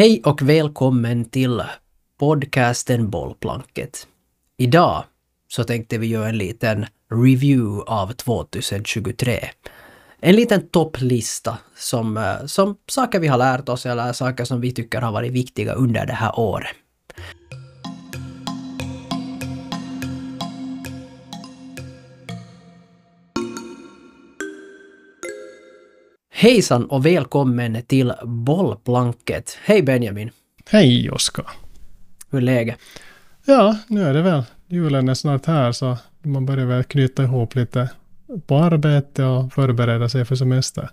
Hej och välkommen till podcasten Bollplanket. Idag så tänkte vi göra en liten review av 2023. En liten topplista som, eh, som saker vi har lärt oss eller saker som vi tycker har varit viktiga under det här året. Hejsan och välkommen till Bollplanket. Hej Benjamin! Hej Oskar! Hur är läget? Ja, nu är det väl. Julen är snart här så man börjar väl knyta ihop lite på arbete och förbereda sig för semester.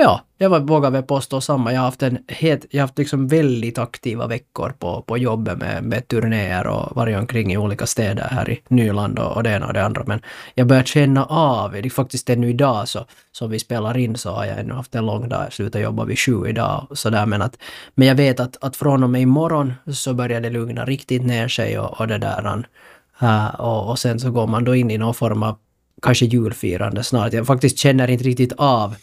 Ja, jag vågar väl påstå samma. Jag har haft en helt, jag har haft liksom väldigt aktiva veckor på, på jobbet med, med turnéer och varit omkring i olika städer här i Nyland och, och det ena och det andra. Men jag börjar känna av, det är faktiskt ännu idag så, som vi spelar in så har jag ännu haft en lång dag. Jag slutar jobba vid sju idag och sådär men att, men jag vet att, att från och med imorgon så börjar det lugna riktigt ner sig och, och det där. Uh, och, och sen så går man då in i någon form av kanske julfirande snart. Jag faktiskt känner inte riktigt av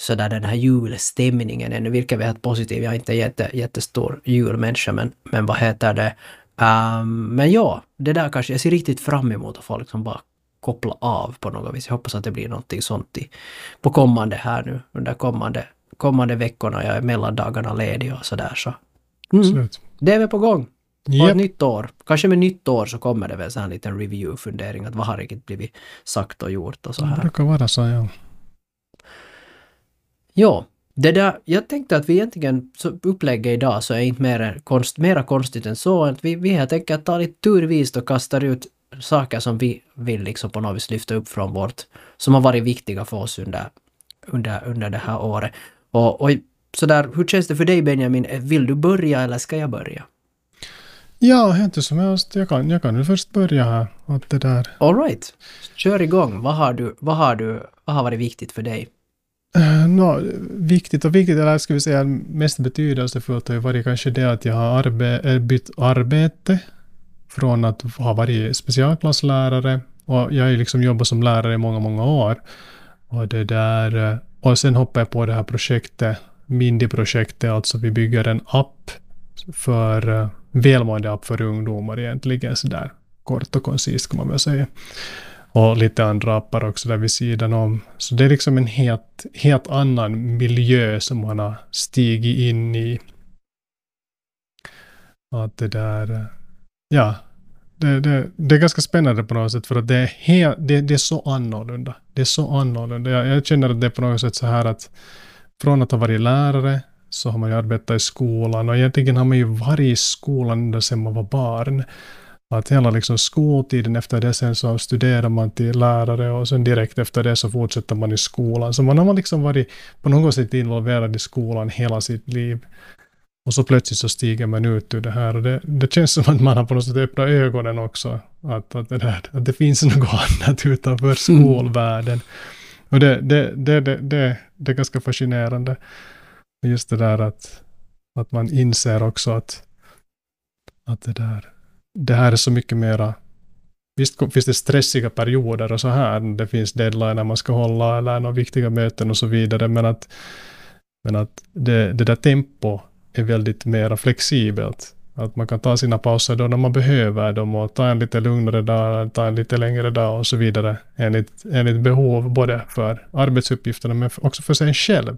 sådär den här julstämningen ännu, vilket vi är positiv. Jag är inte jätte, jättestor julmänniska, men, men vad heter det? Um, men ja, det där kanske, jag ser riktigt fram emot att få liksom bara koppla av på något vis. Jag hoppas att det blir någonting sånt i, på kommande här nu, under kommande, kommande veckorna. Jag är mellandagarna ledig och sådär så. Mm, det är väl på gång. Yep. Och ett nytt år. Kanske med nytt år så kommer det väl så här en liten review-fundering att vad har riktigt blivit sagt och gjort och så här. Det brukar vara så, ja. Ja, det där, jag tänkte att vi egentligen, så upplägget idag så är inte mer konst, mera konstigt än så. Att vi, vi helt enkelt tar lite turvis och kastar ut saker som vi vill liksom på något vis lyfta upp från vårt, som har varit viktiga för oss under, under, under det här året. Och, och sådär, hur känns det för dig Benjamin? Vill du börja eller ska jag börja? Ja, inte som helst. Jag kan, jag kan väl först börja här. Att det där. All right. Kör igång. Vad har du, vad har du, vad har varit viktigt för dig? Eh, no, viktigt och viktigt, eller ska vi säga mest betydelsefullt har ju varit kanske det att jag har arbe eh, bytt arbete från att ha varit specialklasslärare och jag har ju liksom jobbat som lärare i många, många år. Och det där, eh, och sen hoppade jag på det här projektet, Mindy-projektet, alltså vi bygger en app för välmående app för ungdomar egentligen sådär kort och koncist kan man väl säga och lite andra appar också där vid sidan om. Så det är liksom en helt, helt annan miljö som man har stigit in i. Att det där, ja, det, det, det är ganska spännande på något sätt för att det är, helt, det, det är så annorlunda. Det är så annorlunda. Jag, jag känner att det är på något sätt så här att från att ha varit lärare så har man ju arbetat i skolan och egentligen har man ju varit i skolan ända sedan man var barn. Att hela liksom skoltiden efter det sen så studerar man till lärare och sen direkt efter det så fortsätter man i skolan. Så man har liksom varit på något sätt involverad i skolan hela sitt liv. Och så plötsligt så stiger man ut ur det här och det, det känns som att man har på något sätt öppnat ögonen också. Att, att, det, där, att det finns något annat utanför mm. skolvärlden. Och det, det, det, det, det, det är ganska fascinerande. Just det där att, att man inser också att, att det där det här är så mycket mera Visst finns det stressiga perioder och så här, det finns deadline man ska hålla eller några viktiga möten och så vidare, men att, men att det, det där tempo är väldigt mera flexibelt. Att man kan ta sina pauser då när man behöver dem och ta en lite lugnare dag, ta en lite längre dag och så vidare enligt, enligt behov, både för arbetsuppgifterna men också för sig själv.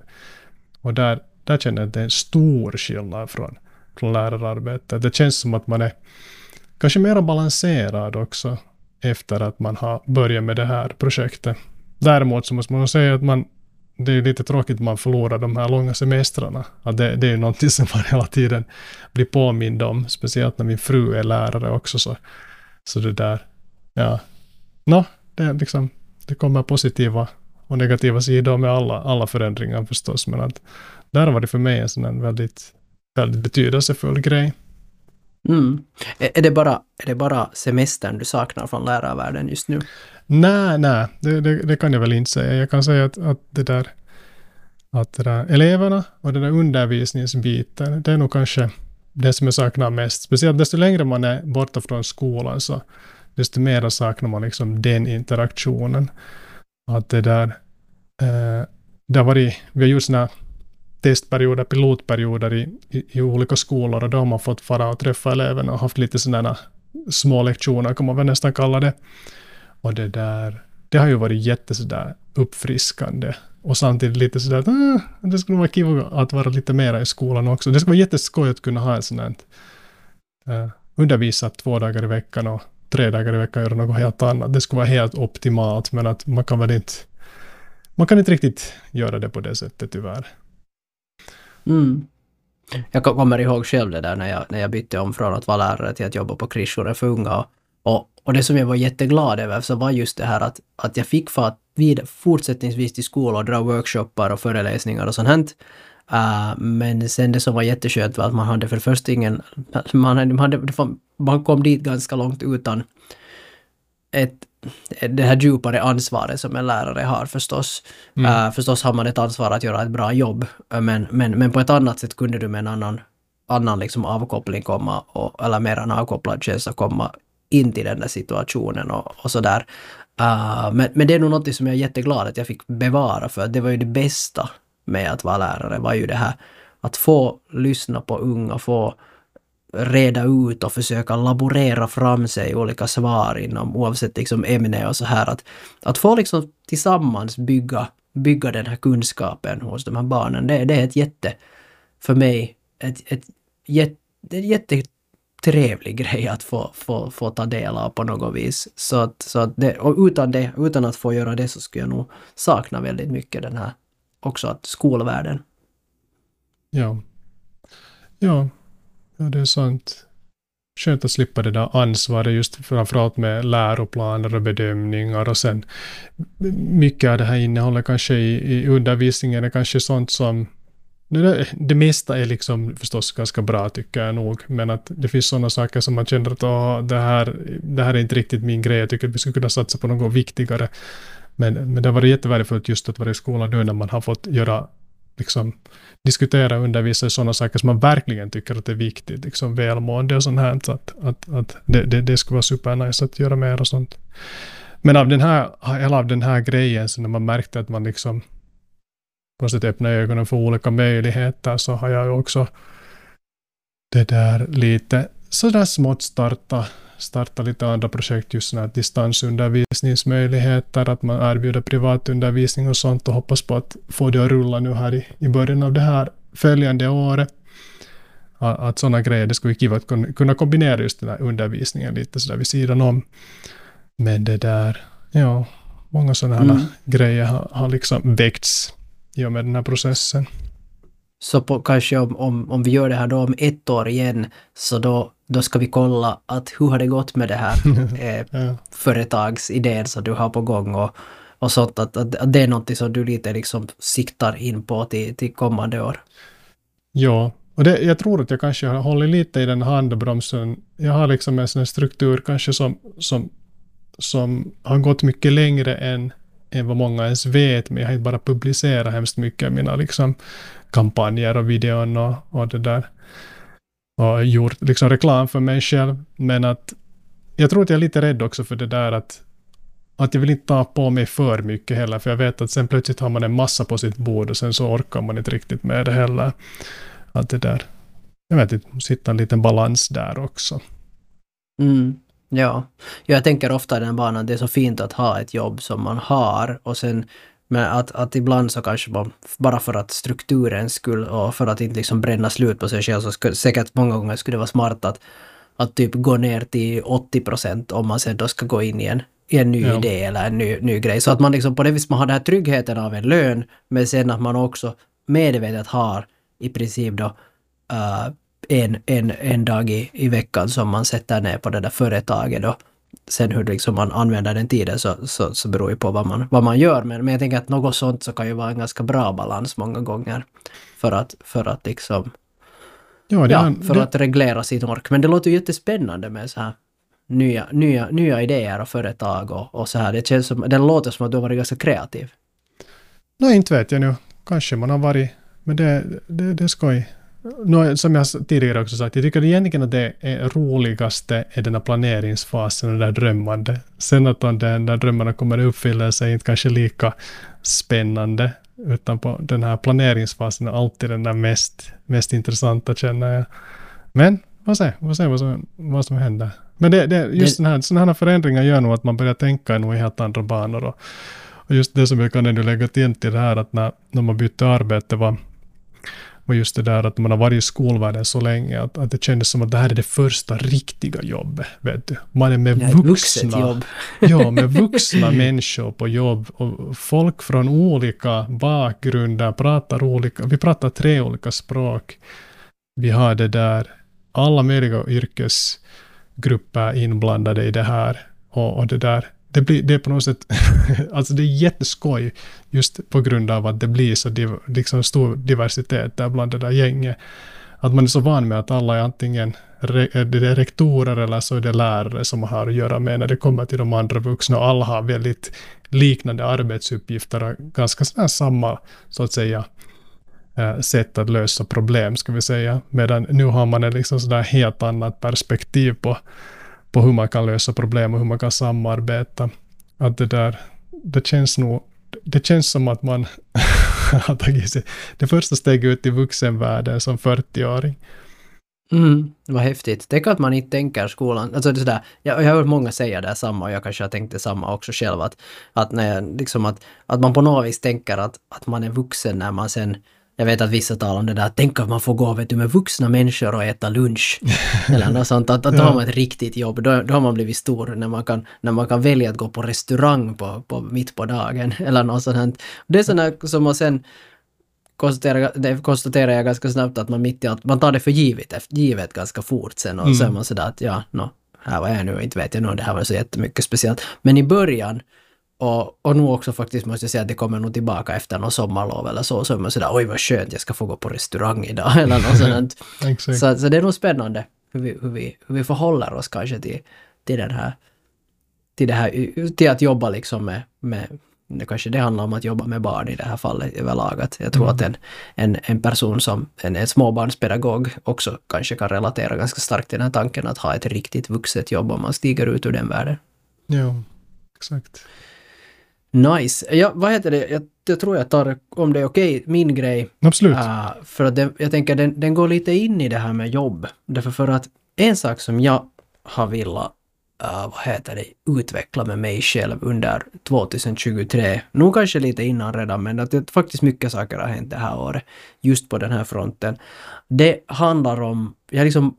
Och där, där känner jag att det är en stor skillnad från, från lärararbetet. Det känns som att man är kanske mer balanserad också efter att man har börjat med det här projektet. Däremot så måste man säga att man, det är lite tråkigt att man förlorar de här långa semestrarna. Att det, det är någonting som man hela tiden blir påmind om, speciellt när min fru är lärare också. Så, så det där, ja. Nå, det, är liksom, det kommer positiva och negativa sidor med alla, alla förändringar förstås, men att där var det för mig en sån väldigt, väldigt betydelsefull grej. Mm. Är, det bara, är det bara semestern du saknar från lärarvärlden just nu? Nej, nej, det, det, det, kan jag väl inte säga. Jag kan säga att, att det där att det där, eleverna och den där undervisningsbiten, det är nog kanske det som jag saknar mest. Speciellt desto längre man är borta från skolan så desto mer saknar man liksom den interaktionen. Att det där, eh, det har varit, vi har gjort sådana testperioder, pilotperioder i, i, i, olika skolor och då har man fått fara och träffa eleverna och haft lite sådana små lektioner, kan man väl nästan kalla det. Och det där, det har ju varit jätte sådär uppfriskande. Och samtidigt lite sådär att äh, det skulle vara kul att vara lite mera i skolan också. Det skulle vara jätteskoj att kunna ha en sån här äh, undervisa två dagar i veckan och tre dagar i veckan göra något helt annat. Det skulle vara helt optimalt, men att man kan väl inte man kan inte riktigt göra det på det sättet tyvärr. Mm. Jag kommer ihåg själv det där när jag, när jag bytte om från att vara lärare till att jobba på kryssjourer för unga. Och, och det som jag var jätteglad över så var just det här att, att jag fick fart vid, fortsättningsvis till skolan och dra workshoppar och föreläsningar och sånt här. Uh, men sen det som var jätteskönt var att man hade för det första ingen... Man, hade, man, hade, man kom dit ganska långt utan ett, det här djupare ansvaret som en lärare har förstås. Mm. Uh, förstås har man ett ansvar att göra ett bra jobb, men, men, men på ett annat sätt kunde du med en annan, annan liksom avkoppling komma, och, eller mer en avkopplad känsla komma in till den där situationen och, och sådär. Uh, men, men det är nog något som jag är jätteglad att jag fick bevara, för det var ju det bästa med att vara lärare, var ju det här att få lyssna på unga, få reda ut och försöka laborera fram sig olika svar inom oavsett liksom ämne och så här. Att, att få liksom tillsammans bygga, bygga den här kunskapen hos de här barnen, det, det är ett jätte, för mig, ett, ett, ett, ett jättetrevlig grej att få, få, få ta del av på något vis. Så att, så att det, och utan det, utan att få göra det så skulle jag nog sakna väldigt mycket den här, också att skolvärlden. Ja. Ja, Ja, det är sant. Skönt att slippa det där ansvaret just framförallt med läroplaner och bedömningar och sen mycket av det här innehållet kanske i, i undervisningen är kanske sånt som det, det mesta är liksom förstås ganska bra tycker jag nog, men att det finns sådana saker som man känner att oh, det, här, det här är inte riktigt min grej, jag tycker att vi skulle kunna satsa på något viktigare. Men, men det har varit jättevärdefullt just att vara i skolan nu när man har fått göra liksom, diskutera och undervisa i sådana saker som man verkligen tycker att det är viktigt, liksom välmående och sånt här. Så att, att, att det, det, det skulle vara supernice att göra mer och sånt. Men av den här, hela av den här grejen, så när man märkte att man liksom på något sätt öppnade ögonen för olika möjligheter, så har jag ju också det där lite sådär smått starta starta lite andra projekt, just sådana distansundervisningsmöjligheter, att man erbjuder privatundervisning och sånt och hoppas på att få det att rulla nu här i, i början av det här följande året. Att, sådana grejer, det skulle vara kul att kunna kombinera just den här undervisningen lite sådär vid sidan om. Men det där, ja, många sådana här mm. grejer har, har liksom väckts i och med den här processen. Så på, kanske om, om, om vi gör det här då om ett år igen, så då då ska vi kolla att hur har det gått med det här eh, ja. företagsidén som du har på gång och, och sånt. Att, att, att det är något som du lite liksom siktar in på till, till kommande år. Ja, och det, jag tror att jag kanske har hållit lite i den handbromsen. Jag har liksom en sån struktur kanske som, som, som har gått mycket längre än, än vad många ens vet, men jag har inte bara publicerat hemskt mycket mina liksom kampanjer och videon och, och det där och gjort liksom reklam för mig själv. Men att jag tror att jag är lite rädd också för det där att, att jag vill inte ta på mig för mycket heller, för jag vet att sen plötsligt har man en massa på sitt bord och sen så orkar man inte riktigt med det heller. Att det där, jag vet inte, sitta en liten balans där också. Mm. Ja. jag tänker ofta i den banan, det är så fint att ha ett jobb som man har och sen men att, att ibland så kanske man, bara för att strukturens skull och för att inte liksom bränna slut på sig själv så skulle säkert många gånger skulle det vara smart att, att typ gå ner till 80 procent om man sen då ska gå in i en, i en ny ja. idé eller en ny, ny grej. Så att man liksom på det viset man har den här tryggheten av en lön men sen att man också medvetet har i princip då uh, en, en, en dag i, i veckan som man sätter ner på det där företaget då sen hur liksom man använder den tiden så, så, så beror ju på vad man, vad man gör. Men, men jag tänker att något sånt så kan ju vara en ganska bra balans många gånger. För att, för att liksom... Ja, ja är, för det... att reglera sin ork. Men det låter ju jättespännande med så här nya, nya, nya idéer och företag och, och så här. Det känns som, det låter som att du har varit ganska kreativ. Nej, inte vet jag nu. Kanske man har varit. Men det, det, det är skoj. No, som jag tidigare också sagt, jag tycker egentligen att det är roligaste är den här planeringsfasen och det där drömmande. Sen att om den där drömmarna kommer i uppfyllelse är inte kanske lika spännande. utan på den här planeringsfasen är alltid den där mest, mest intressanta känner jag. Men vad se, vad se vad som, vad som händer. Men det, det, just det, den här, sådana här förändringar gör nog att man börjar tänka nog i helt andra banor. Och, och just det som jag kan ändå lägga till till det här att när, när man bytte arbete var var just det där att man har varit i skolvärlden så länge att, att det kändes som att det här är det första riktiga jobbet. Vet du. Man är med ja, vuxna, ja, med vuxna människor på jobb och folk från olika bakgrunder pratar olika, vi pratar tre olika språk. Vi har det där, alla möjliga yrkesgrupper inblandade i det här och, och det där det, blir, det är på något sätt, alltså det är jätteskoj just på grund av att det blir så div, liksom stor diversitet där bland det där gänget. Att man är så van med att alla är antingen re, det rektorer eller så är det lärare som man har att göra med när det kommer till de andra vuxna och alla har väldigt liknande arbetsuppgifter och ganska sådär samma, så att säga, eh, sätt att lösa problem, ska vi säga. Medan nu har man ett liksom sådär helt annat perspektiv på på hur man kan lösa problem och hur man kan samarbeta. Att det där, det känns nog, det känns som att man har tagit sig det första steget ut i vuxenvärlden som 40-åring. Mm, vad häftigt. Tänk att man inte tänker skolan, alltså det är sådär, jag, jag har hört många säga det samma och jag kanske har tänkt detsamma också själv att, att, när jag, liksom att, att man på något vis tänker att, att man är vuxen när man sen jag vet att vissa talar om det där, tänk att man får gå vet du, med vuxna människor och äta lunch. Eller något sånt, att, att då har man ett riktigt jobb. Då, då har man blivit stor när man kan, när man kan välja att gå på restaurang på, på mitt på dagen. Eller något sånt. Det är sådana som man sen konstaterar, det konstaterar jag ganska snabbt att man mitt i allt, man tar det för givet, givet ganska fort sen och mm. så är man sådär att ja, no, här var jag nu, inte vet jag nog, det här var så jättemycket speciellt. Men i början och, och nu också faktiskt måste jag säga att det kommer nog tillbaka efter någon sommarlov eller så, så är man sådär oj vad skönt, jag ska få gå på restaurang idag eller något sådant. så, så det är nog spännande hur vi, hur vi, hur vi förhåller oss kanske till, till den här, till det här, till att jobba liksom med, med det kanske det handlar om att jobba med barn i det här fallet överlag. Att jag tror mm. att en, en, en person som en, en småbarnspedagog också kanske kan relatera ganska starkt till den här tanken att ha ett riktigt vuxet jobb om man stiger ut ur den världen. Ja, exakt. Nice. Ja, vad heter det? Jag, jag tror jag tar, om det är okej, okay, min grej. Absolut. Uh, för att det, jag tänker den, den går lite in i det här med jobb. Därför för att en sak som jag har velat uh, vad heter det, utveckla med mig själv under 2023. Nog kanske lite innan redan, men att det faktiskt mycket saker har hänt det här året. Just på den här fronten. Det handlar om, jag liksom,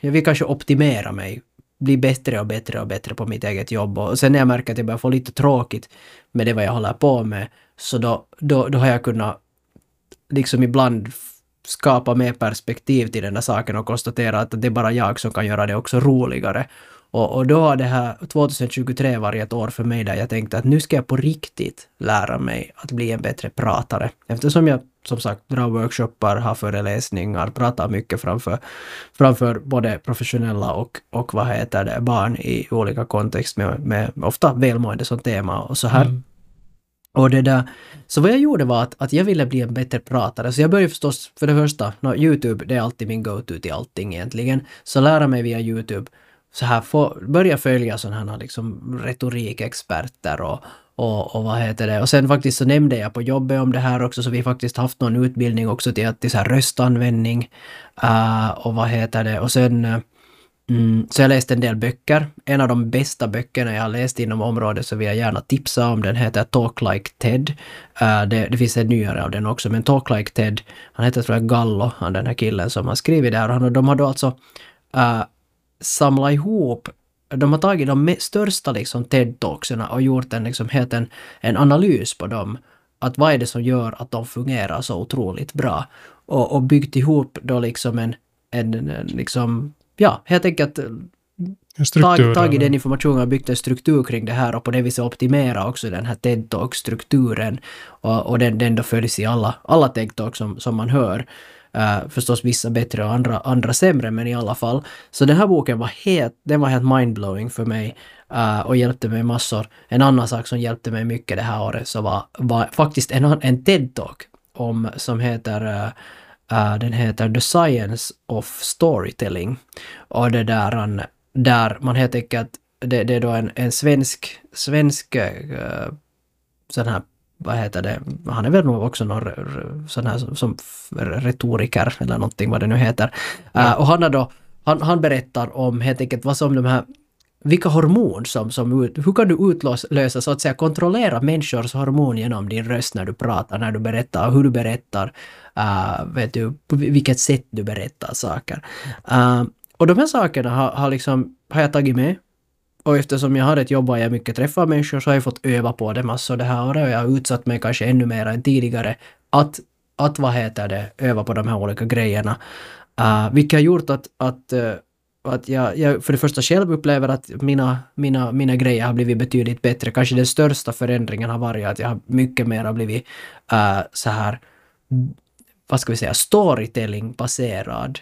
jag vill kanske optimera mig bli bättre och bättre och bättre på mitt eget jobb. Och sen när jag märker att jag börjar få lite tråkigt med det vad jag håller på med, så då, då, då har jag kunnat liksom ibland skapa mer perspektiv till den där saken och konstatera att det är bara jag som kan göra det också roligare. Och, och då har det här 2023 varit ett år för mig där jag tänkte att nu ska jag på riktigt lära mig att bli en bättre pratare. Eftersom jag som sagt drar workshoppar, har föreläsningar, pratar mycket framför, framför både professionella och, och vad heter det, barn i olika kontext med, med ofta välmående som tema och så här. Mm. Och det där, så vad jag gjorde var att, att jag ville bli en bättre pratare. Så jag började förstås, för det första, no, Youtube det är alltid min go-to till allting egentligen. Så lära mig via Youtube så här få, börja följa sådana här liksom retorikexperter och, och, och vad heter det. Och sen faktiskt så nämnde jag på jobbet om det här också, så vi faktiskt haft någon utbildning också till, till så här röstanvändning. Uh, och vad heter det. Och sen Mm, så jag läste en del böcker. En av de bästa böckerna jag har läst inom området så vill jag gärna tipsa om. Den heter Talk Like Ted. Uh, det, det, finns en nyare av den också, men Talk Like Ted, han heter tror jag Gallo, han den här killen som har skrivit det här Och de har då alltså uh, samla ihop de har tagit de största liksom TED-talkserna och gjort en, liksom, helt en, en analys på dem. Att vad är det som gör att de fungerar så otroligt bra? Och, och byggt ihop då liksom en, en, en liksom, ja, helt enkelt tag, tagit den informationen och byggt en struktur kring det här och på det viset optimera också den här TED-talk-strukturen. Och, och den, den då följs i alla, alla TED-talk som, som man hör. Uh, förstås vissa bättre och andra, andra sämre, men i alla fall. Så den här boken var helt, den var helt mindblowing för mig uh, och hjälpte mig massor. En annan sak som hjälpte mig mycket det här året så var, var faktiskt en, en TED-talk om, som heter uh, den heter The Science of Storytelling. Och det där, där man helt enkelt, det, det är då en, en svensk, svensk sån här vad heter det, han är väl också någon sån här som, som retoriker eller någonting vad det nu heter. Ja. Uh, och han då, han, han berättar om helt enkelt vad som de här vilka hormon som, som hur kan du utlösa, så att säga kontrollera människors hormon genom din röst när du pratar, när du berättar, hur du berättar, uh, vet du, på vilket sätt du berättar saker. Uh, och de här sakerna har, har, liksom, har jag tagit med. Och eftersom jag har ett jobb och jag mycket träffar människor så har jag fått öva på det alltså massor det här året och jag har utsatt mig kanske ännu mer än tidigare att, att vad heter det, öva på de här olika grejerna. Uh, vilket har gjort att, att uh, att jag, jag för det första själv upplever att mina, mina, mina grejer har blivit betydligt bättre. Kanske den största förändringen har varit att jag har mycket mer blivit uh, så här, vad ska vi säga, storytelling-baserad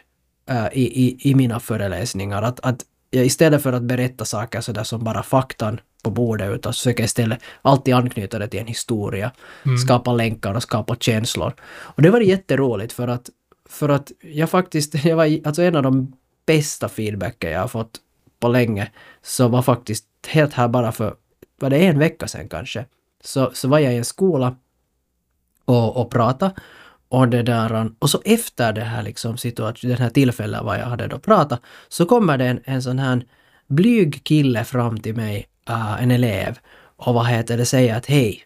uh, i, i, i mina föreläsningar. Att, att jag istället för att berätta saker sådär som bara faktan på bordet utan försöker istället alltid anknyta det till en historia, mm. skapa länkar och skapa känslor. Och det var jätteroligt för att för att jag faktiskt, jag var alltså en av de bästa feedbacken jag har fått på länge, så var faktiskt helt här bara för, var det en vecka sedan kanske, så, så var jag i en skola och, och pratade och det där, och så efter det här liksom situation, den här tillfället vad jag hade då pratat, så kommer det en, en sån här blyg kille fram till mig, uh, en elev, och vad heter det, säger att hej,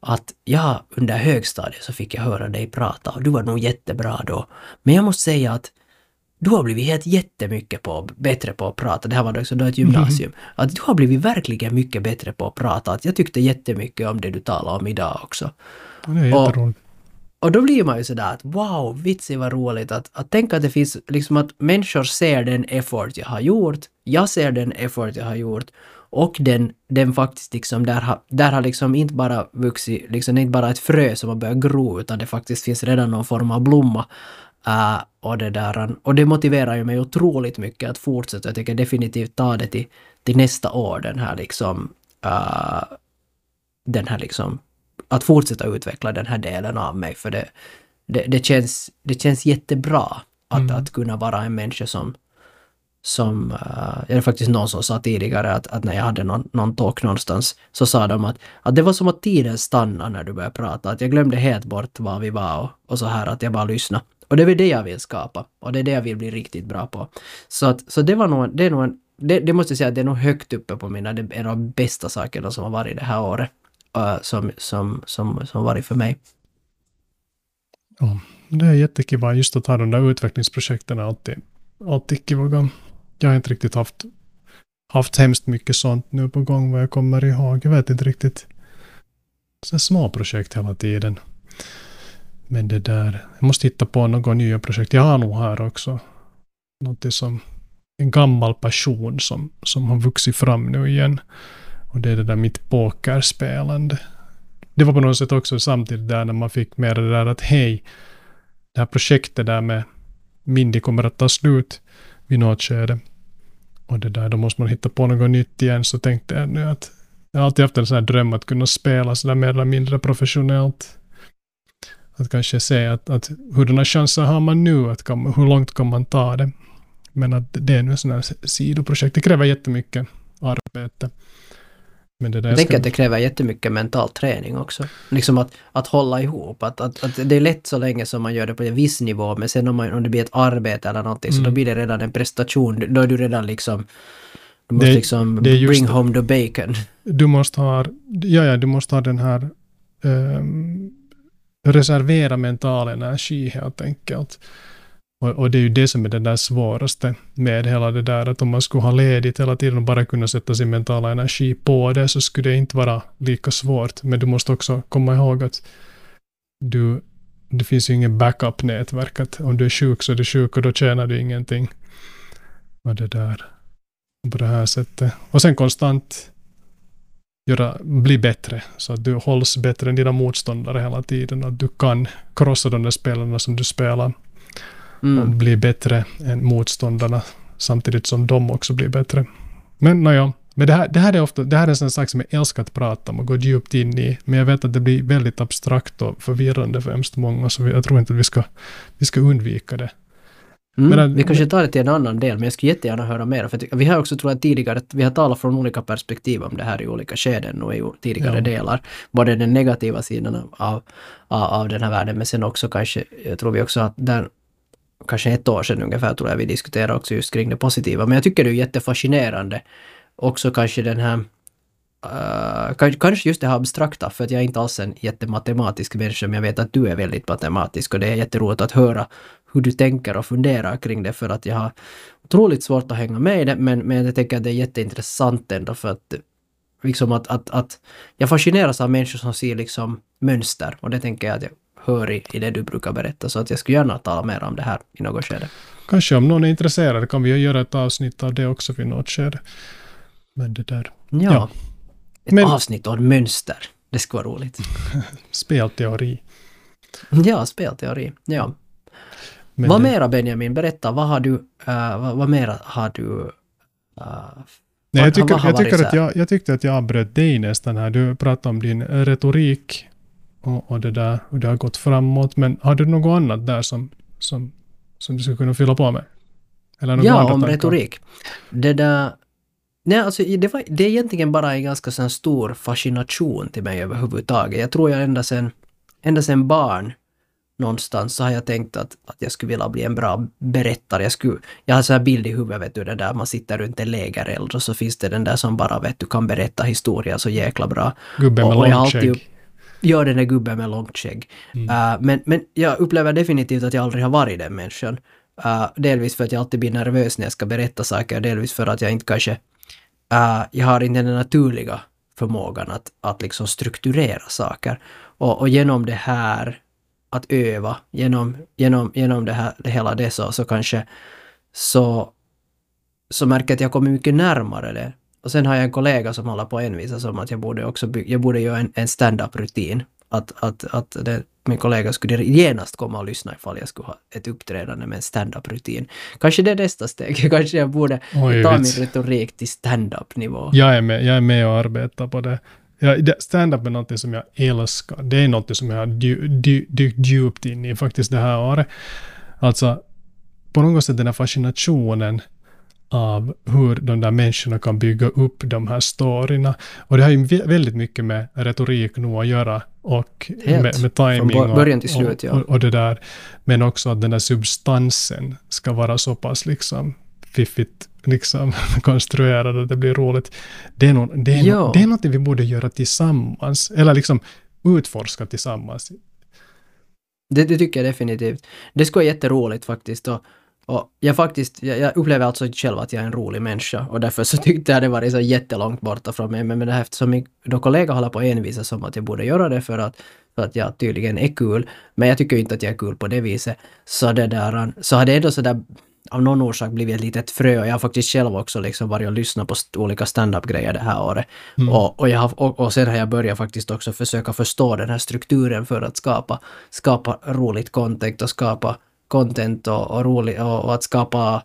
att ja, under högstadiet så fick jag höra dig prata och du var nog jättebra då. Men jag måste säga att du har blivit helt jättemycket på, bättre på att prata. Det här var också då ett gymnasium. Mm. Att du har blivit verkligen mycket bättre på att prata. Att jag tyckte jättemycket om det du talade om idag också. Det är jätteroligt. Och, då blir man ju sådär att wow, vitsi vad roligt att, att tänka att det finns liksom att människor ser den effort jag har gjort. Jag ser den effort jag har gjort. Och den, den faktiskt liksom, där har, där har liksom inte bara vuxit, liksom inte bara ett frö som har börjat gro, utan det faktiskt finns redan någon form av blomma Uh, och, det där, och det motiverar ju mig otroligt mycket att fortsätta. Jag tycker definitivt ta det till, till nästa år, den här liksom... Uh, den här liksom... Att fortsätta utveckla den här delen av mig, för det, det, det känns, det känns jättebra att, mm. att kunna vara en människa som... som uh, det är faktiskt någon som sa tidigare att, att när jag hade någon, någon talk någonstans, så sa de att, att det var som att tiden stannade när du började prata. Att jag glömde helt bort var vi var och, och så här, att jag bara lyssnade. Och det är väl det jag vill skapa. Och det är det jag vill bli riktigt bra på. Så, att, så det var nog, det är nog en, det, det, måste jag säga att det är nog högt uppe på mina, det är en av de bästa sakerna som har varit det här året. Uh, som, som, som, som varit för mig. Ja, det är jättekiva just att ha de där utvecklingsprojekten alltid, alltid kiva. Jag har inte riktigt haft, haft hemskt mycket sånt nu på gång vad jag kommer ihåg. Jag vet inte riktigt. Så små projekt hela tiden. Men det där, jag måste hitta på några nya projekt. Jag har nog här också något som en gammal passion som, som har vuxit fram nu igen. Och det är det där mitt pokerspelande. Det var på något sätt också samtidigt där när man fick mer det där att hej, det här projektet där med Mindy kommer att ta slut vid något skede. Och det där, då måste man hitta på något nytt igen. Så tänkte jag nu att jag har alltid haft en sån här dröm att kunna spela sådär mer eller mindre professionellt. Att kanske se att, att hurdana chanser har man nu, att kan, hur långt kan man ta det? Men att det är nu sådana här sidoprojekt, det kräver jättemycket arbete. Men det där jag tänker ska... att det kräver jättemycket mental träning också. Liksom att, att hålla ihop. Att, att, att det är lätt så länge som man gör det på en viss nivå, men sen om, man, om det blir ett arbete eller någonting, mm. så då mm. blir det redan en prestation. Då är du redan liksom... Du måste det, liksom det bring home the bacon. Du måste ha, ja, ja, du måste ha den här um, reservera mental energi helt enkelt. Och, och, det är ju det som är det där svåraste med hela det där att om man skulle ha ledigt hela tiden och bara kunna sätta sin mentala energi på det så skulle det inte vara lika svårt. Men du måste också komma ihåg att du, det finns ju ingen backup-nätverk. Att om du är sjuk så är du sjuk och då tjänar du ingenting. Och det där. På det här sättet. Och sen konstant göra, bli bättre, så att du hålls bättre än dina motståndare hela tiden. Att du kan krossa de där spelarna som du spelar mm. och bli bättre än motståndarna samtidigt som de också blir bättre. Men nåja, men det här, det här är ofta, det här är en sån sak som jag älskar att prata om och gå djupt in i, men jag vet att det blir väldigt abstrakt och förvirrande för hemskt många, så jag tror inte att vi ska, vi ska undvika det. Mm, Men, vi kanske tar det till en annan del, men jag skulle jättegärna höra mer. För vi har också, tror jag, tidigare, vi har talat från olika perspektiv om det här i olika skeden och i tidigare Ja. delar. Både den negativa sidan av, av, av den här världen, men sen också kanske, jag tror vi också att där, kanske ett år sedan ungefär, tror jag vi diskuterade också just kring det positiva. Men jag tycker det är jättefascinerande. Också kanske den här Uh, kanske just det här abstrakta, för att jag är inte alls en jättematematisk människa, men jag vet att du är väldigt matematisk och det är jätteroligt att höra hur du tänker och funderar kring det, för att jag har otroligt svårt att hänga med i det, men, men jag tänker att det är jätteintressant ändå, för att liksom att, att, att jag fascineras av människor som ser liksom mönster, och det tänker jag att jag hör i, i det du brukar berätta, så att jag skulle gärna tala mer om det här i något skede. Kanske om någon är intresserad kan vi göra ett avsnitt av det också vid något skede. Men det där. Ja. Ja. Ett Men- avsnitt om mönster. Det skulle vara roligt. Spelteori. Ja, spelteori. Ja. Men vad det- mera Benjamin, berätta, vad har du, uh, vad, vad mera har du... Uh, Nej, jag, tycker, jag, tycker att jag, jag tyckte att jag avbröt dig nästan här. Du pratade om din retorik och, och det där, hur det har gått framåt. Men har du något annat där som, som, som du skulle kunna fylla på med? Eller några Ja, om tankar? retorik. Det där... Nej, alltså det, var, det är egentligen bara en ganska sån stor fascination till mig överhuvudtaget. Jag tror jag ända sedan, ända sedan barn någonstans så har jag tänkt att, att jag skulle vilja bli en bra berättare. Jag, skulle, jag har så här bild i huvudet, vet du, den där man sitter runt en lägereld och så finns det den där som bara, vet du, kan berätta historia så jäkla bra. Gubben med Och- Ja, den där gubben med långt skägg. Mm. Uh, men, men jag upplever definitivt att jag aldrig har varit den människan. Uh, delvis för att jag alltid blir nervös när jag ska berätta saker, delvis för att jag inte kanske... Uh, jag har inte den naturliga förmågan att, att liksom strukturera saker. Och, och genom det här, att öva, genom, genom, genom det här, det hela det så, så kanske så, så märker jag att jag kommer mycket närmare det. Och sen har jag en kollega som håller på att envisas om att jag borde också by- jag borde göra en, en stand-up-rutin. Att, att, att det, min kollega skulle genast komma och lyssna ifall jag skulle ha ett uppträdande med en stand-up-rutin. Kanske det är nästa steg. Kanske jag borde Oj, ta min vits. retorik till stand-up-nivå. Jag är med, jag är med och arbetar på det. Ja, Stand-up är något som jag älskar. Det är något som jag har dy- dy- dykt djupt in i faktiskt det här året. Alltså, på något sätt den här fascinationen av hur de där människorna kan bygga upp de här storyna. Och det har ju vä- väldigt mycket med retorik nog att göra och Helt. med, med timing och, början till slut, och, ja. och, och det där. Men också att den där substansen ska vara så pass liksom fiffigt liksom konstruerad att det blir roligt. Det är, någon, det, är Ja. no, det är något vi borde göra tillsammans. Eller liksom utforska tillsammans. Det, det tycker jag definitivt. Det skulle vara jätteroligt faktiskt. Och, och jag, faktiskt jag, jag upplever alltså inte själv att jag är en rolig människa och därför så tyckte jag det var så jättelångt borta från mig. Men, men eftersom min då kollega håller på att envisas om att jag borde göra det för att, för att jag tydligen är kul. Men jag tycker inte att jag är kul på det viset. Så det där, så har det ändå sådär av någon orsak blivit ett litet frö och jag har faktiskt själv också liksom varit och lyssnat på st- olika stand-up-grejer det här året. Mm. Och, och, jag har, och, och sen har jag börjat faktiskt också försöka förstå den här strukturen för att skapa, skapa roligt content och skapa content och, och, rolig, och, och att skapa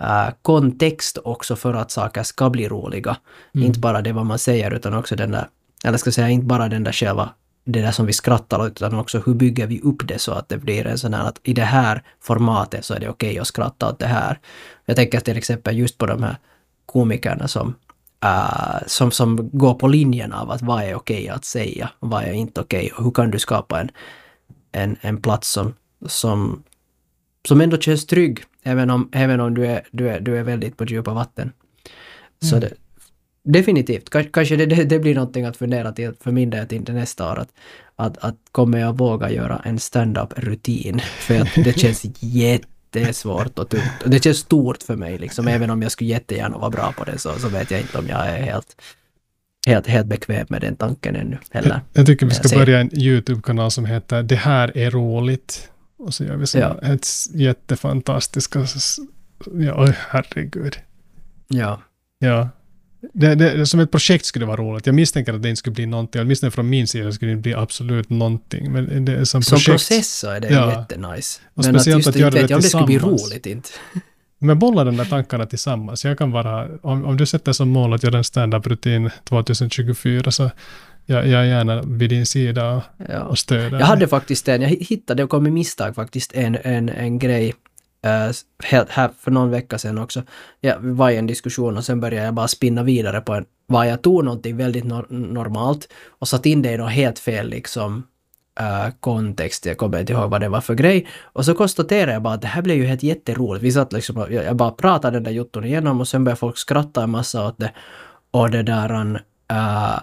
äh, kontext också för att saker ska bli roliga. Mm. Inte bara det vad man säger utan också den där, eller ska säga inte bara den där själva det där som vi skrattar åt, utan också hur bygger vi upp det så att det blir en sån här att i det här formatet så är det okej att skratta åt det här. Jag tänker till exempel just på de här komikerna som, äh, som, som går på linjen av att vad är okej att säga och vad är inte okej och hur kan du skapa en, en, en plats som, som, som ändå känns trygg även om, även om du, är, du, är, du är väldigt på djupa vatten. Så Mm. det, definitivt, Kans- kanske det, det, blir någonting att fundera till för min del till nästa år. Att, att, att kommer jag våga göra en stand-up-rutin? För att det känns jättesvårt och tungt. Och det känns stort för mig liksom. Även om jag skulle jättegärna vara bra på det så, så vet jag inte om jag är helt, helt, helt bekväm med den tanken ännu heller. Jag tycker vi Jag ska börja en YouTube-kanal som heter Det här är roligt. Och så gör vi så Ja. jättefantastiska... Ja, oj, herregud. Ja. Ja. Det, det, som ett projekt skulle det vara roligt. Jag misstänker att det inte skulle bli någonting. Åtminstone från min sida skulle det inte bli absolut någonting. Men det som, Som projekt. process så är det Ja. jättenice. Och Men att just att inte göra vet det jag om det skulle bli roligt inte. Men bolla de där tankarna tillsammans. Jag kan vara, om, om du sätter som mål att göra en stand-up-rutin 2024 så jag, jag är gärna vid din sida och, Ja. och stöder Jag hade faktiskt en, jag hittade och kom i misstag faktiskt en, en, en grej Uh, här för någon vecka sedan också. Jag var i en diskussion och sen började jag bara spinna vidare på en, vad jag tog någonting väldigt nor normalt och satt in det i något helt fel liksom uh, kontext. Jag kommer inte ihåg vad det var för grej. Och så konstaterade jag bara att det här blev ju helt jätteroligt. Vi satt liksom, jag, jag bara pratade den där jotton igenom och sen började folk skratta en massa åt det. Och det där... Uh,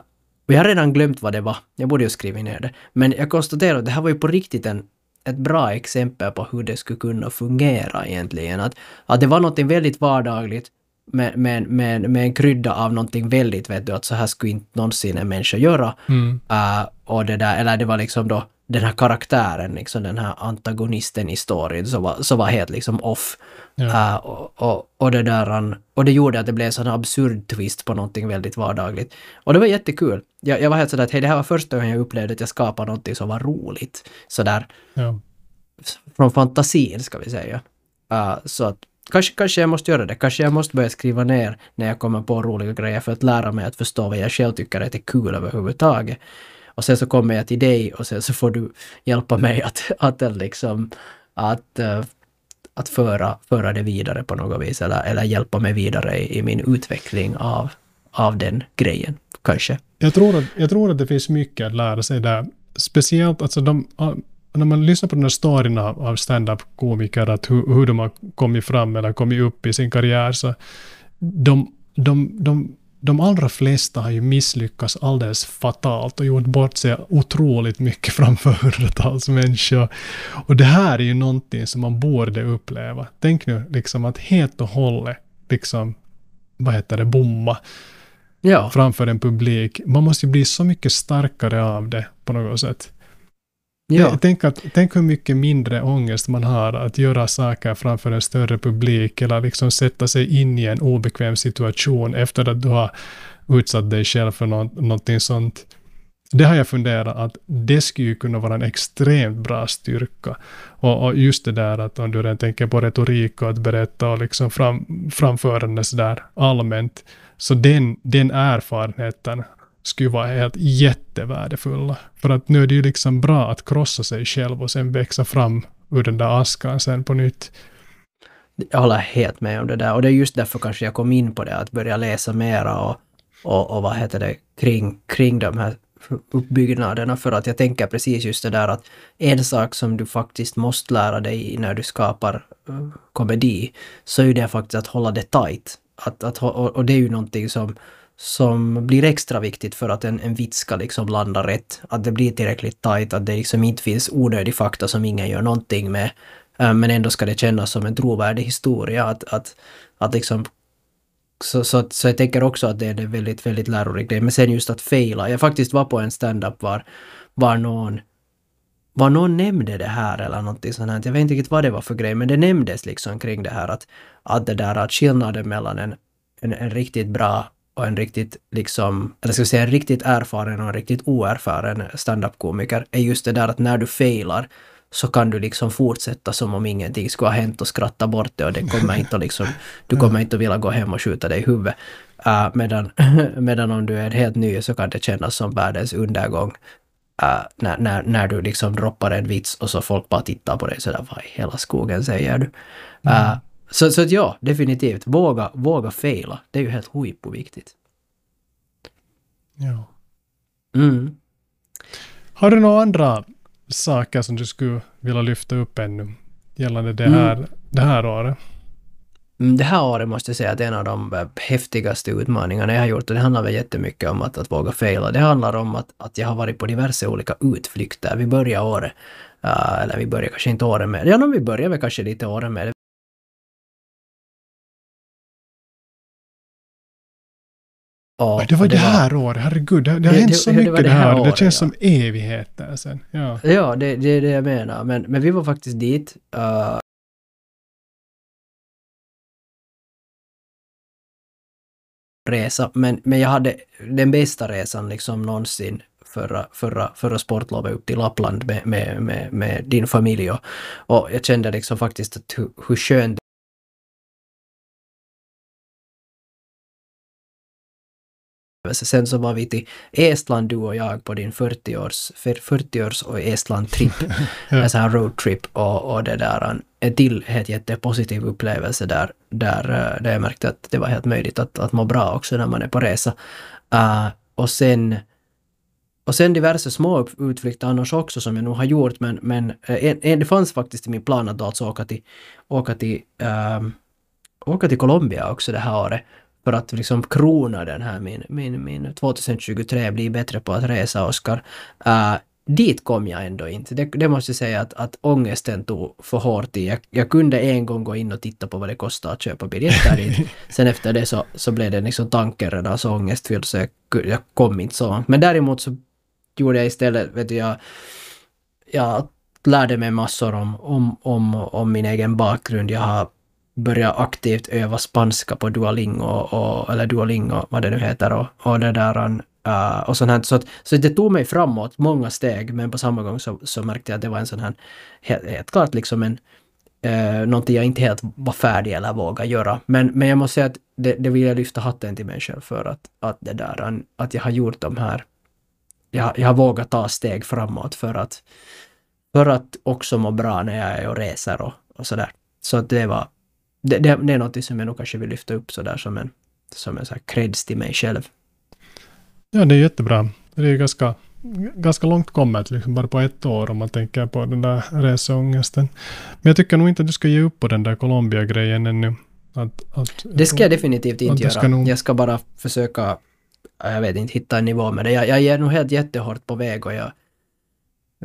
och jag har redan glömt vad det var. Jag borde ju skriva ner det. Men jag konstaterade att det här var ju på riktigt en, ett bra exempel på hur det skulle kunna fungera egentligen. Att, att det var något väldigt vardagligt med, med, med, med en krydda av någonting väldigt, vet du, att så här skulle inte någonsin en människa göra. Mm. Uh, och det där, eller det var liksom då den här karaktären, liksom den här antagonisten i storyn, så var, så var helt liksom off. Ja. Uh, och, och, och, det där, och det gjorde att det blev en sån absurd twist på någonting väldigt vardagligt. Och det var jättekul. Jag, jag var helt sådär att hej, det här var första gången jag upplevde att jag skapade någonting som var roligt. Sådär. Ja. Från fantasin, ska vi säga. Uh, så att Kanske, kanske jag måste göra det. Kanske jag måste börja skriva ner när jag kommer på roliga grejer för att lära mig att förstå vad jag själv tycker är kul överhuvudtaget. Och sen så kommer jag till dig och sen så får du hjälpa mig att, att liksom att, eh, att föra, föra det vidare på något vis eller, eller hjälpa mig vidare i, i min utveckling av, av den grejen, kanske. Jag tror, att, jag tror att det finns mycket att lära sig där. Speciellt alltså de, när man lyssnar på den här storyn av, av stand-up-komiker, att hur, hur de har kommit fram eller kommit upp i sin karriär, så de, de, de, de allra flesta har ju misslyckats alldeles fatalt och gjort bort sig otroligt mycket framför hundratals människor. Och det här är ju någonting som man borde uppleva. Tänk nu liksom att helt och hållet, liksom, vad heter det, bomma ja. framför en publik. Man måste ju bli så mycket starkare av det på något sätt. Ja. Tänk, att, tänk hur mycket mindre ångest man har att göra saker framför en större publik eller liksom sätta sig in i en obekväm situation efter att du har utsatt dig själv för något, någonting sånt. Det har jag funderat att det skulle ju kunna vara en extremt bra styrka. Och, och just det där att om du redan tänker på retorik och att berätta och liksom fram, framförande sådär allmänt. Så den, den erfarenheten skulle vara helt jättevärdefulla. För att nu är det ju liksom bra att krossa sig själv och sen växa fram ur den där askan sen på nytt. Jag håller helt med om det där och det är just därför kanske jag kom in på det, att börja läsa mera och, och, och vad heter det, kring, kring de här uppbyggnaderna för att jag tänker precis just det där att en sak som du faktiskt måste lära dig när du skapar eh, komedi så är det faktiskt att hålla det tight. Att, att, och, och det är ju någonting som som blir extra viktigt för att en, en vits ska liksom landa rätt. Att det blir tillräckligt tajt, att det liksom inte finns onödig fakta som ingen gör någonting med. Eh, men ändå ska det kännas som en trovärdig historia. Att, att, att liksom så, så, så jag tänker också att det är en väldigt, väldigt lärorik grej. Men sen just att fejla. Jag faktiskt var på en stand-up var, var någon var någon nämnde det här eller någonting sånt här. Jag vet inte riktigt vad det var för grej, men det nämndes liksom kring det här att, att det där att skillnaden mellan en, en, en riktigt bra och en riktigt, liksom, eller ska vi säga en riktigt erfaren och en riktigt oerfaren standup-komiker är just det där att när du failar så kan du liksom fortsätta som om ingenting skulle ha hänt och skratta bort det och det kommer inte att liksom, du kommer inte att vilja gå hem och skjuta dig i huvudet. Uh, medan, medan om du är helt ny så kan det kännas som världens undergång. Uh, när, när, när du liksom droppar en vits och så folk bara tittar på dig sådär, vad i hela skogen säger du? Uh, mm. Så, så att ja, definitivt. Våga, våga fejla. Det är ju helt viktigt. Ja. Mm. Har du några andra saker som du skulle vilja lyfta upp ännu gällande det här, mm. det här året? Mm, det här året måste jag säga att en av de eh, häftigaste utmaningarna jag har gjort, och det handlar väl jättemycket om att, att våga fejla. Det handlar om att, att jag har varit på diverse olika utflykter. Vi börjar året, uh, eller vi börjar kanske inte året med, ja, vi börjar väl kanske lite året med Ja, det var det, det här var, året, herregud. Det, det har hänt så mycket det, här, det, här året, det känns ja. som evigheter sen. Ja, ja det, det är det jag menar. Men, men vi var faktiskt dit. Uh, resa, men, men jag hade den bästa resan liksom någonsin förra, förra, förra sportlovet upp till Lappland med, med, med, med din familj. Och, och jag kände liksom faktiskt att hur, hur skönt Sen så var vi till Estland, du och jag, på din 40-års 40 och Estland-tripp. Ja. En sån här roadtrip och, och det där, en, till helt jättepositiv upplevelse där, där, eh, där jag märkte att det var helt möjligt att, att må bra också när man är på resa. Uh, och sen och sen diverse små utflykter annars också som jag nog har gjort men, men eh, en, en, det fanns faktiskt i min plan att alltså åka till, åka till, ehm, åka till Colombia också det här året. För att liksom krona den här min, min, min 2023 bli bättre på att resa Oskar. Uh, dit kom jag ändå inte. Det, det måste jag säga att, att ångesten tog för hårt i. Jag, jag kunde en gång gå in och titta på vad det kostar att köpa biljetter dit. Sen efter det så, så blev det liksom tanken redan så ångestfylld så jag, jag kom inte så långt. Men däremot så gjorde jag istället, vet du, jag, jag lärde mig massor om, om, om, om min egen bakgrund. Jag har börja aktivt öva spanska på Duolingo, och, eller Duolingo, vad det nu heter, och, och det där, uh, och sånt här. Så, att, så det tog mig framåt många steg, men på samma gång så, så märkte jag att det var en sån här, helt, helt klart liksom en, uh, någonting jag inte helt var färdig eller vågade göra. Men, men jag måste säga att det, det vill jag lyfta hatten till mig själv för att, att det där, att jag har gjort de här jag, jag har vågat ta steg framåt för att, för att också må bra när jag är och reser och, och sådär. Så att det var, det, det, det är något som jag nog kanske vill lyfta upp sådär som en, som en sån här creds till mig själv. Ja, det är jättebra. Det är ganska, ganska långt kommet, liksom bara på ett år om man tänker på den där reseångesten. Men jag tycker nog inte att du ska ge upp på den där Colombia-grejen ännu. Att, att, Det ska jag definitivt inte det ska göra. nog- Jag ska bara försöka, jag vet inte, hitta en nivå med det. Jag, jag är nog helt jättehårt på väg och jag,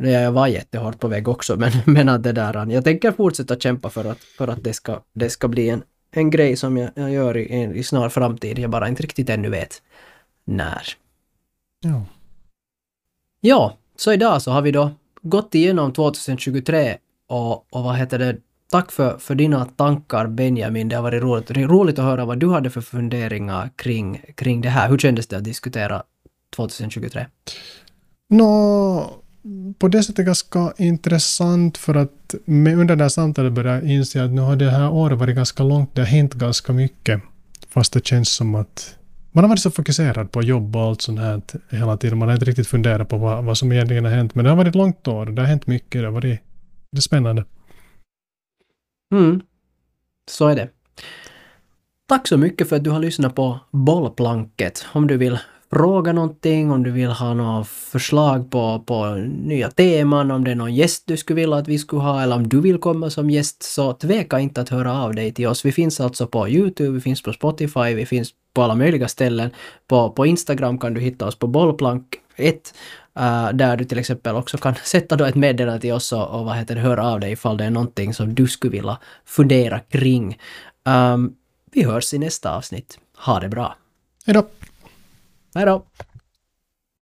jag var jättehårt på väg också, men, men att det där, jag tänker fortsätta kämpa för att, för att det, ska, det ska bli en, en grej som jag, jag gör i, en- i snar framtid. Jag bara inte riktigt ännu vet när. Ja. Ja, så idag så har vi då gått igenom 2023 och, och vad heter det, tack för, för dina tankar Benjamin. Det har varit roligt, roligt att höra vad du hade för funderingar kring, kring det här. Hur kändes det att diskutera 2023? Nå, på det sättet ganska intressant för att med, under det här samtalet började jag inse att nu har det här året varit ganska långt. Det har hänt ganska mycket. Fast det känns som att man har varit så fokuserad på jobb och allt sånt här hela tiden. Man har inte riktigt funderat på vad, vad som egentligen har hänt. Men det har varit ett långt år. Det har hänt mycket. Det har varit det är spännande. Mm, så är det. Tack så mycket för att du har lyssnat på Bollplanket. Om du vill fråga någonting, om du vill ha några förslag på, på nya teman, om det är någon gäst du skulle vilja att vi skulle ha eller om du vill komma som gäst så tveka inte att höra av dig till oss. Vi finns alltså på Youtube, vi finns på Spotify, vi finns på alla möjliga ställen. På, på Instagram kan du hitta oss på bollplank 1 Uh, eh, där du till exempel också kan sätta då ett meddelande till oss och, och vad heter det, höra av dig ifall det är någonting som du skulle vilja fundera kring. Um, vi hörs i nästa avsnitt. Ha det bra. Hej då! Hej då!